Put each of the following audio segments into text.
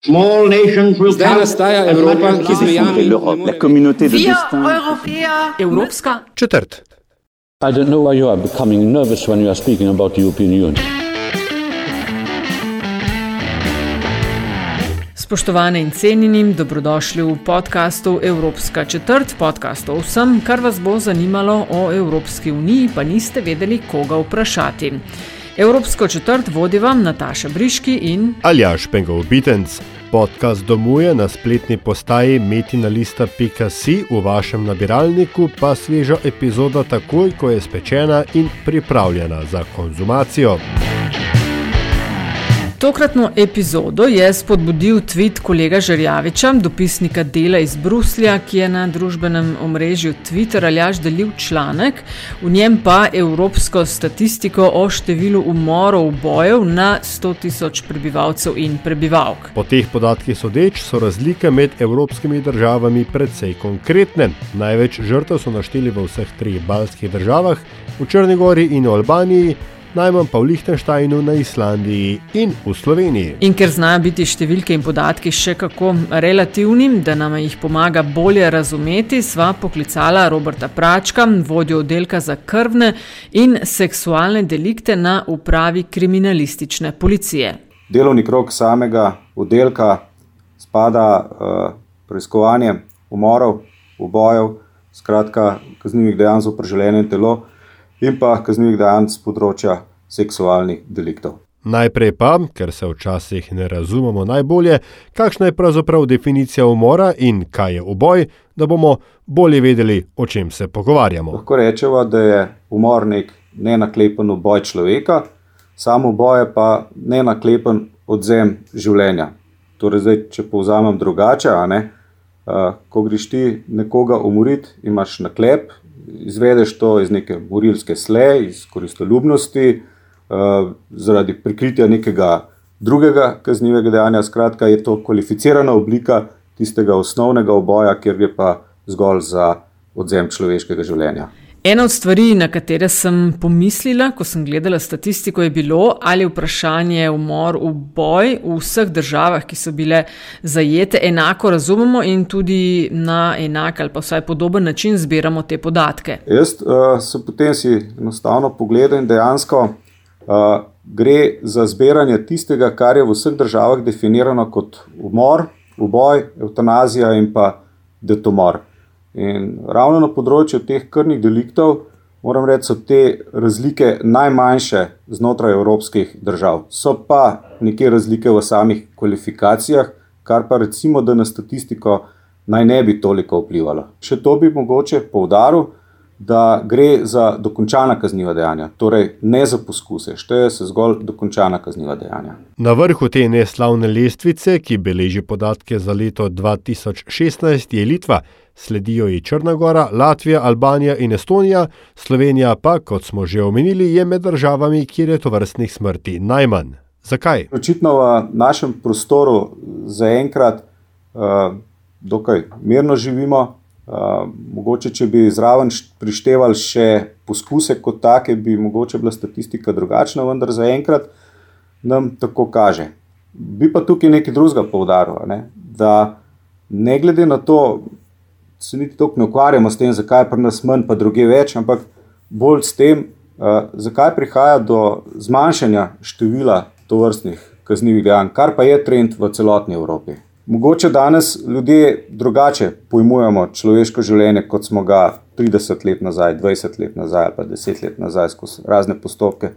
Zdaj nastaja Evropa, ki z mejami la communauté de destin. Evropska četrt. I don't know why you are becoming nervous when you are speaking about the European Union. Spoštovane in cenjeni, dobrodošli v podkastu Evropska četrt, podkast o vsem, kar vas bo zanimalo o Evropski uniji, pa niste vedeli, koga vprašati. Evropsko četrt vodi vam Nataša Briški in Aljaš Pengov Bitenc. Podcast domuje na spletni postaji metinalista.si, v vašem nabiralniku pa sveža epizoda takoj, ko je spečena in pripravljena za konzumacijo. Tokratno epizodo je spodbudil tweet kolega Žerjaviča, dopisnika dela iz Bruslja, ki je na družbenem omrežju Twitter aljaž delil članek, v njem pa evropsko statistiko o številu umorov bojev na 100 tisoč prebivalcev in prebivalk. Po teh podatkih sodeč so razlike med evropskimi državami precej konkretne. Največ žrtev so našteli v vseh treh balskih državah, v Črnegori in v Albaniji najmanj pa v Liechtensteinu, na Islandiji in v Sloveniji. In ker znajo biti številke in podatki še kako relativni, da nam jih pomaga bolje razumeti, sva poklicala Roberta Pračka, vodjo oddelka za krvne in seksualne delikte na upravi kriminalistične policije. Delovni krok samega oddelka spada uh, preiskovanje umorov, ubojev, skratka, kaznjivih dejanj za preživljanje telo in pa kaznjivih dejanj z področja seksualnih deliktov. Najprej pa, ker se včasih ne razumemo najbolje, kakšna je pravzaprav definicija umora in kaj je uboj, da bomo bolje vedeli, o čem se pogovarjamo. Lahko rečemo, da je umor nek nenaklepen uboj človeka, samo uboj je pa nenaklepen odzem življenja. Torej, zdaj, če povzamem drugače, ne, uh, ko greš ti nekoga umoriti, imaš naklep, izvedeš to iz neke morilske sle, iz koristoljubnosti, uh, zaradi prikritja nekega drugega kaznivega dejanja. Skratka, je to kvalificirana oblika tistega osnovnega oboja, kjer gre pa zgolj za odzem človeškega življenja. Ena od stvari, na katere sem pomislila, ko sem gledala statistiko, je bilo, ali vprašanje umor v boj v vseh državah, ki so bile zajete, enako razumemo in tudi na enak ali pa vsaj podoben način zbiramo te podatke. Jaz uh, se potem si enostavno pogledam in dejansko uh, gre za zbiranje tistega, kar je v vseh državah definirano kot umor, uboj, eutanazija in pa detomor. In ravno na področju teh krvnih deliktov, moram reči, so te razlike najmanjše znotraj evropskih držav. So pa neke razlike v samih kvalifikacijah, kar pa recimo, da na statistiko naj ne bi toliko vplivalo. Še to bi mogoče poudaril, da gre za dokončana kazniva dejanja, torej ne za poskuse, šteje se zgolj dokončana kazniva dejanja. Na vrhu te neslavne lestvice, ki beleži podatke za leto 2016, je Litva, sledijo ji Črnagora, Latvija, Albanija in Estonija, Slovenija pa, kot smo že omenili, je med državami, kjer je to vrstnih smrti najmanj. Zakaj? Očitno v našem prostoru zaenkrat uh, dokaj mirno živimo. Mogoče, če bi zraven prištevali še poskuse kot take, bi mogoče bila statistika drugačna, vendar zaenkrat nam tako kaže. Bi pa tukaj nekaj drugega poudaril, ne? da ne glede na to, se niti tako ne ukvarjamo s tem, zakaj je pri nas manj, pa druge več, ampak bolj s tem, uh, zakaj prihaja do zmanjšanja števila tovrstnih kaznjivih dejanj, kar pa je trend v celotni Evropi. Mogoče danes ljudje drugače pojmujemo človeško življenje, kot smo ga 30 let nazaj, 20 let nazaj ali pa 10 let nazaj skozi razne postopke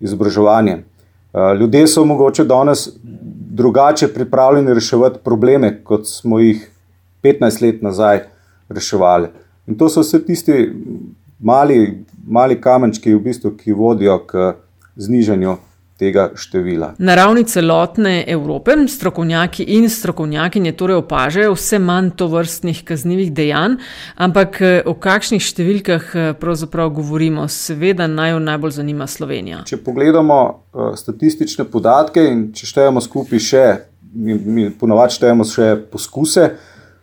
izobraževanja. Ljudje so mogoče danes drugače pripravljeni reševati probleme, kot smo jih 15 let nazaj reševali. In to so vse tisti mali, mali kamenčki, v bistvu, ki vodijo k znižanju tega števila. Na ravni celotne Evrope strokovnjaki in strokovnjakinje torej opažajo vse manj to vrstnih kaznjivih dejanj, ampak o kakšnih številkah pravzaprav govorimo, seveda naj jo najbolj zanima Slovenija. Če pogledamo uh, statistične podatke in če štejemo skupaj še, mi, mi ponovadi štejemo še poskuse,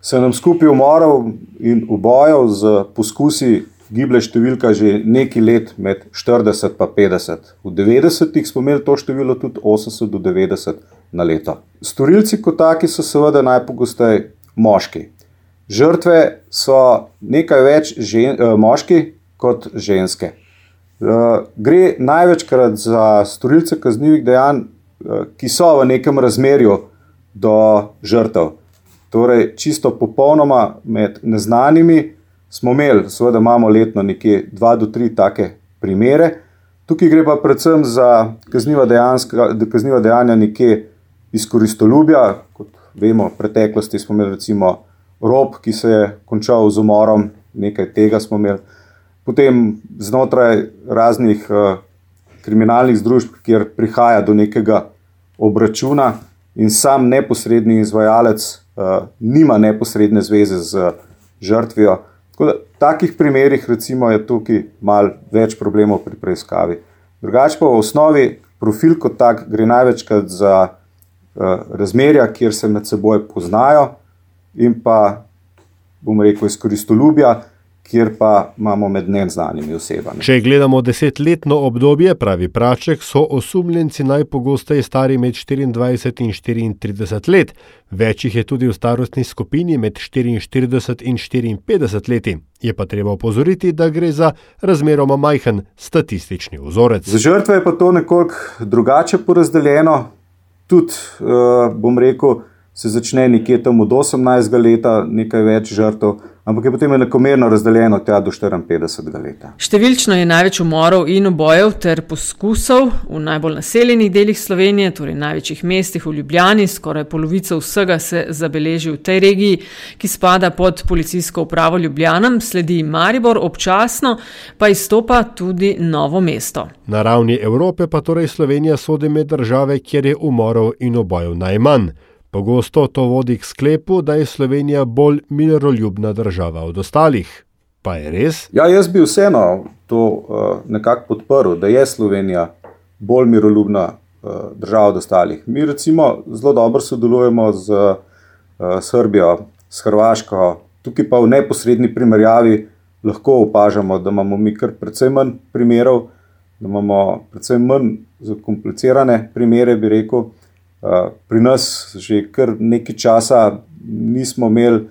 se nam skupaj umorov in ubojev z poskusi giblje številka že nekaj let med 40 in 50. V 90-ih smo imeli to število tudi 80 do 90 na leto. Storilci kot taki so seveda najpogosteje moški. Žrtve so nekaj več žen, eh, moški kot ženske. Eh, gre največkrat za storilce kaznjivih dejanj, eh, ki so v nekem razmerju do žrtev. Torej, čisto popolnoma med neznanimi smo imeli, seveda imamo letno nekje dva do tri take primere. Tukaj gre pa predvsem za kazniva dejanja nekje iz koristolubja, kot vemo, v preteklosti smo imeli recimo rob, ki se je končal z umorom, nekaj tega smo imeli. Potem znotraj raznih uh, kriminalnih združb, kjer prihaja do nekega obračuna in sam neposredni izvajalec uh, nima neposredne zveze z žrtvijo. Tako da, v takih primerih recimo, je tukaj malo več problemov pri preiskavi. Drugače pa v osnovi profil kot tak gre največkrat za uh, razmerja, kjer se med seboj poznajo in pa, bom rekel, izkoristolubja kjer pa imamo med neznanimi osebami. Če gledamo desetletno obdobje, pravi Praček, so osumljenci najpogosteje stari med 24 in 34 let, več jih je tudi v starostni skupini med 44 in 54 leti. Je pa treba opozoriti, da gre za razmeroma majhen statistični vzorec. Za žrtve je pa to nekoliko drugače porazdeljeno. Tudi, uh, bom rekel, se začne nekje tam od 18 let, nekaj več žrtev ampak je potem enakomerno razdeljeno tja do 54 let. Številčno je največ umorov in obojev ter poskusov v najbolj naseljenih delih Slovenije, torej največjih mestih v Ljubljani, skoraj polovica vsega se zabeleži v tej regiji, ki spada pod policijsko upravo Ljubljana, sledi Maribor, občasno pa izstopa tudi novo mesto. Na ravni Evrope pa torej Slovenija sodi med države, kjer je umorov in obojev najmanj. Pogosto to vodi k sklepu, da je Slovenija bolj miroljubna država od ostalih. Pa je res? Ja, jaz bi vseeno to uh, nekako podprl, da je Slovenija bolj miroljubna uh, država od ostalih. Mi recimo zelo dobro sodelujemo z uh, Srbijo, s Hrvaško, tukaj pa v neposredni primerjavi lahko opažamo, da imamo mi kar precej manj primerov, da imamo precej manj zakomplicirane primere, bi rekel. Eh, pri nas že kar nekaj časa nismo imeli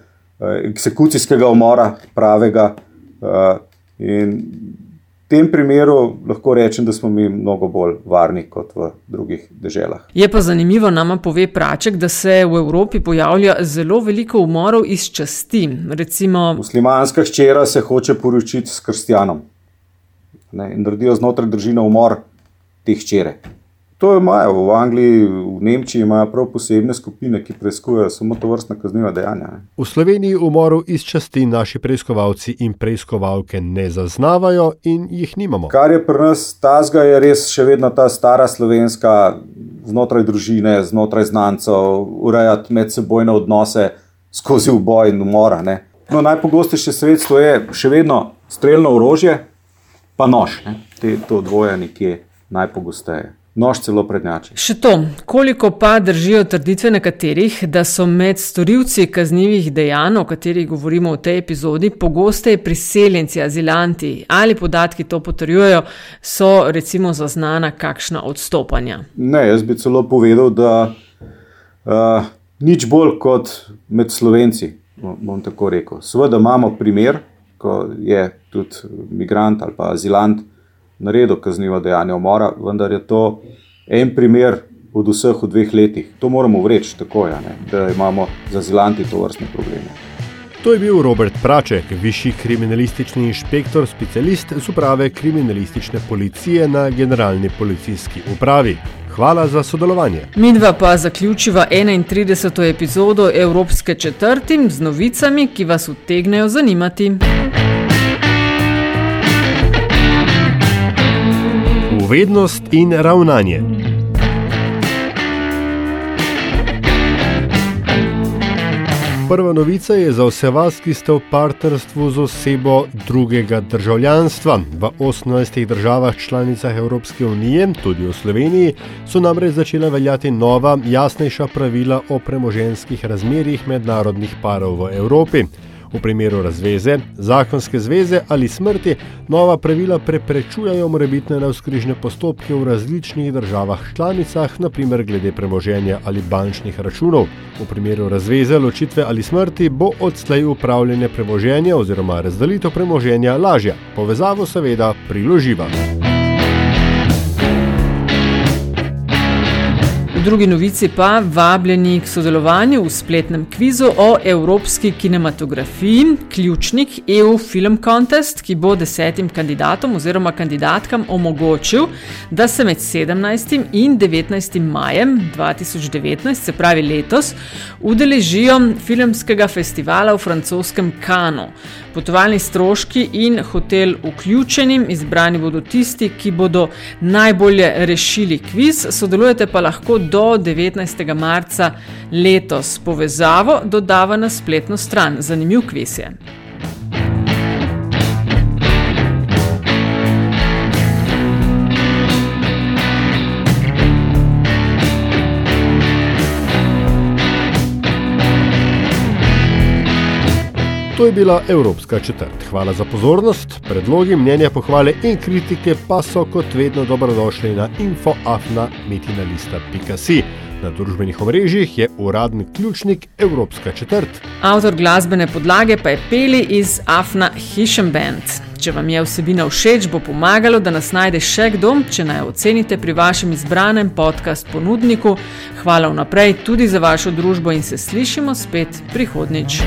eh, eksekucijskega umora pravega. Eh, in v tem primeru lahko rečem, da smo mi mnogo bolj varni kot v drugih državah. Je pa zanimivo, nama pove Praček, da se v Evropi pojavlja zelo veliko umorov iz časti. Recimo, muslimanska hčera se hoče poročiti s kristjanom ne, in naredijo znotraj družine umor teh hčere. To imajo v Angliji, v Nemčiji imajo prav posebne skupine, ki preiskujejo samo to vrstna kazniva dejanja. Ne. V Sloveniji umorov iz časti naši preiskovalci in preiskovalke ne zaznavajo in jih nimamo. Kar je pri nas tazga, je res še vedno ta stara slovenska, znotraj družine, znotraj znancev, urejati medsebojne odnose skozi uboj in umora. No, najpogostejše sredstvo je še vedno streljno orožje, pa nož. Ne. Te, to dvoje nekje najpogosteje nož celo prednjači. Še to, koliko pa držijo trditve nekaterih, da so med storilci kaznjivih dejanj, o katerih govorimo v tej epizodi, pogosteje priseljenci, azilanti ali podatki to potrjujejo, so recimo zaznana kakšna odstopanja. Ne, jaz bi celo povedal, da uh, nič bolj kot med slovenci. Bom tako rekel. Seveda imamo primer, ko je tudi migrant ali pa azilant naredil kaznivo dejanje umora, vendar je to en primer od vseh v dveh letih. To moramo vreči tako, ja, ne, da imamo za zilanti to vrstne probleme. To je bil Robert Praček, višji kriminalistični inšpektor, specialist z uprave kriminalistične policije na Generalni policijski upravi. Hvala za sodelovanje. Midva pa zaključiva 31. epizodo Evropske četrti z novicami, ki vas utegnejo zanimati. Povednost in ravnanje. Prva novica je za vse vas, ki ste v partnerstvu z osebo drugega državljanstva. V 18 državah članicah Evropske unije, tudi v Sloveniji, so namreč začela veljati nova, jasnejša pravila o premoženskih razmerjih mednarodnih parov v Evropi. V primeru razveze, zakonske zveze ali smrti nova pravila preprečujejo morebitne navskrižne postopke v različnih državah članicah, naprimer glede premoženja ali bančnih računov. V primeru razveze, ločitve ali smrti bo odslej upravljanje premoženja oziroma razdelitev premoženja lažja. Povezavo seveda priloživa. Drugi novici pa vabljeni k sodelovanju v spletnem kvizu o evropski kinematografiji, ključnik EU Film Contest, ki bo desetim kandidatom oziroma kandidatkam omogočil, da se med 17. in 19. majem 2019, se pravi letos, udeležijo filmskega festivala v francoskem Kanu. Potovalni stroški in hotel vključenim, izbrani bodo tisti, ki bodo najbolje rešili kviz, sodelujete pa lahko do 19. marca letos. Povezavo dodava na spletno stran. Zanimiv kviz je. To je bila Evropska četrt. Hvala za pozornost. Predlogi, mnenja, pohvale in kritike pa so kot vedno dobrodošli na infoafna.metinalista.si. Na družbenih omrežjih je uradni ključnik Evropska četrt. Avtor glasbene podlage pa je peli iz Afna Hishem Band. Če vam je vsebina všeč, bo pomagalo, da nas najde še kdo, če naj ocenite pri vašem izbranem podcast ponudniku. Hvala vnaprej tudi za vašo družbo in se slišimo spet prihodnič.